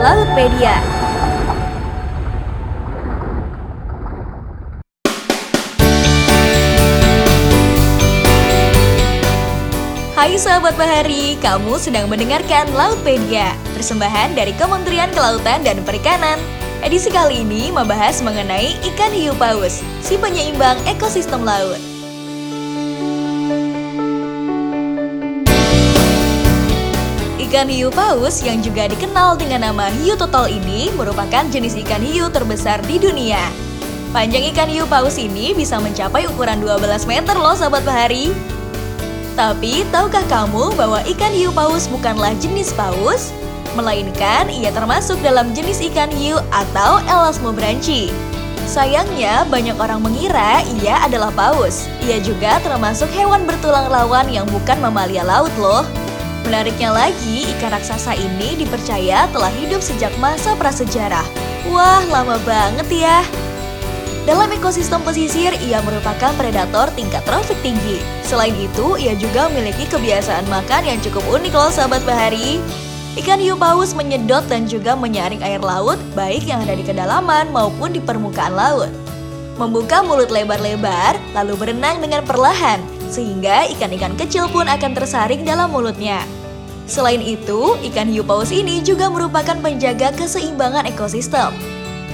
Lautpedia. Hai sahabat bahari, kamu sedang mendengarkan Lautpedia, persembahan dari Kementerian Kelautan dan Perikanan. Edisi kali ini membahas mengenai ikan hiu paus, si penyeimbang ekosistem laut. Ikan hiu paus yang juga dikenal dengan nama hiu total ini merupakan jenis ikan hiu terbesar di dunia. Panjang ikan hiu paus ini bisa mencapai ukuran 12 meter loh sahabat bahari. Tapi, tahukah kamu bahwa ikan hiu paus bukanlah jenis paus? Melainkan, ia termasuk dalam jenis ikan hiu atau Elasmobranchi. Sayangnya, banyak orang mengira ia adalah paus. Ia juga termasuk hewan bertulang lawan yang bukan mamalia laut loh. Menariknya lagi, ikan raksasa ini dipercaya telah hidup sejak masa prasejarah. Wah, lama banget ya! Dalam ekosistem pesisir, ia merupakan predator tingkat trofik tinggi. Selain itu, ia juga memiliki kebiasaan makan yang cukup unik loh sahabat bahari. Ikan hiu paus menyedot dan juga menyaring air laut, baik yang ada di kedalaman maupun di permukaan laut. Membuka mulut lebar-lebar, lalu berenang dengan perlahan, sehingga ikan-ikan kecil pun akan tersaring dalam mulutnya. Selain itu, ikan hiu paus ini juga merupakan penjaga keseimbangan ekosistem.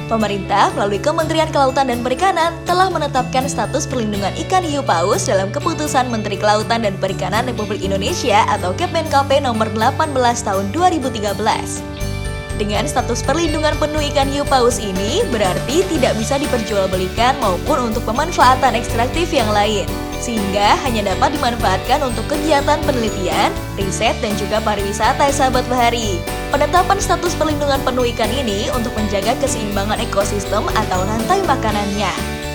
Pemerintah melalui Kementerian Kelautan dan Perikanan telah menetapkan status perlindungan ikan hiu paus dalam keputusan Menteri Kelautan dan Perikanan Republik Indonesia atau Kemenkp nomor 18 tahun 2013. Dengan status perlindungan penuh ikan hiu paus ini berarti tidak bisa diperjualbelikan maupun untuk pemanfaatan ekstraktif yang lain, sehingga hanya dapat dimanfaatkan untuk kegiatan penelitian, riset, dan juga pariwisata sahabat bahari. Penetapan status perlindungan penuh ikan ini untuk menjaga keseimbangan ekosistem atau rantai makanannya,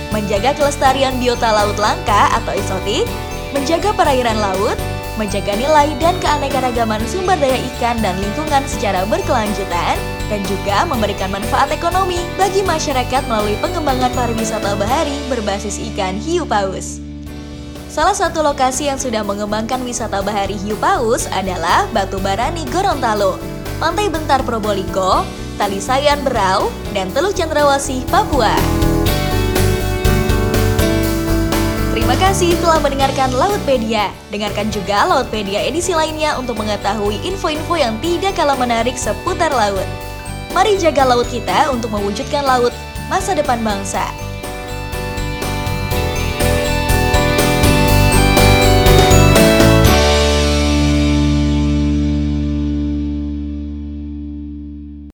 menjaga kelestarian biota laut langka atau eksotik, menjaga perairan laut, menjaga nilai dan keanekaragaman sumber daya ikan dan lingkungan secara berkelanjutan, dan juga memberikan manfaat ekonomi bagi masyarakat melalui pengembangan pariwisata bahari berbasis ikan hiu paus. Salah satu lokasi yang sudah mengembangkan wisata bahari hiu paus adalah Batu Barani Gorontalo, Pantai Bentar Probolinggo, Tali Sayan Berau, dan Teluk Cendrawasih, Papua. Terima kasih telah mendengarkan Lautpedia. Dengarkan juga Lautpedia edisi lainnya untuk mengetahui info-info yang tidak kalah menarik seputar laut. Mari jaga laut kita untuk mewujudkan laut masa depan bangsa.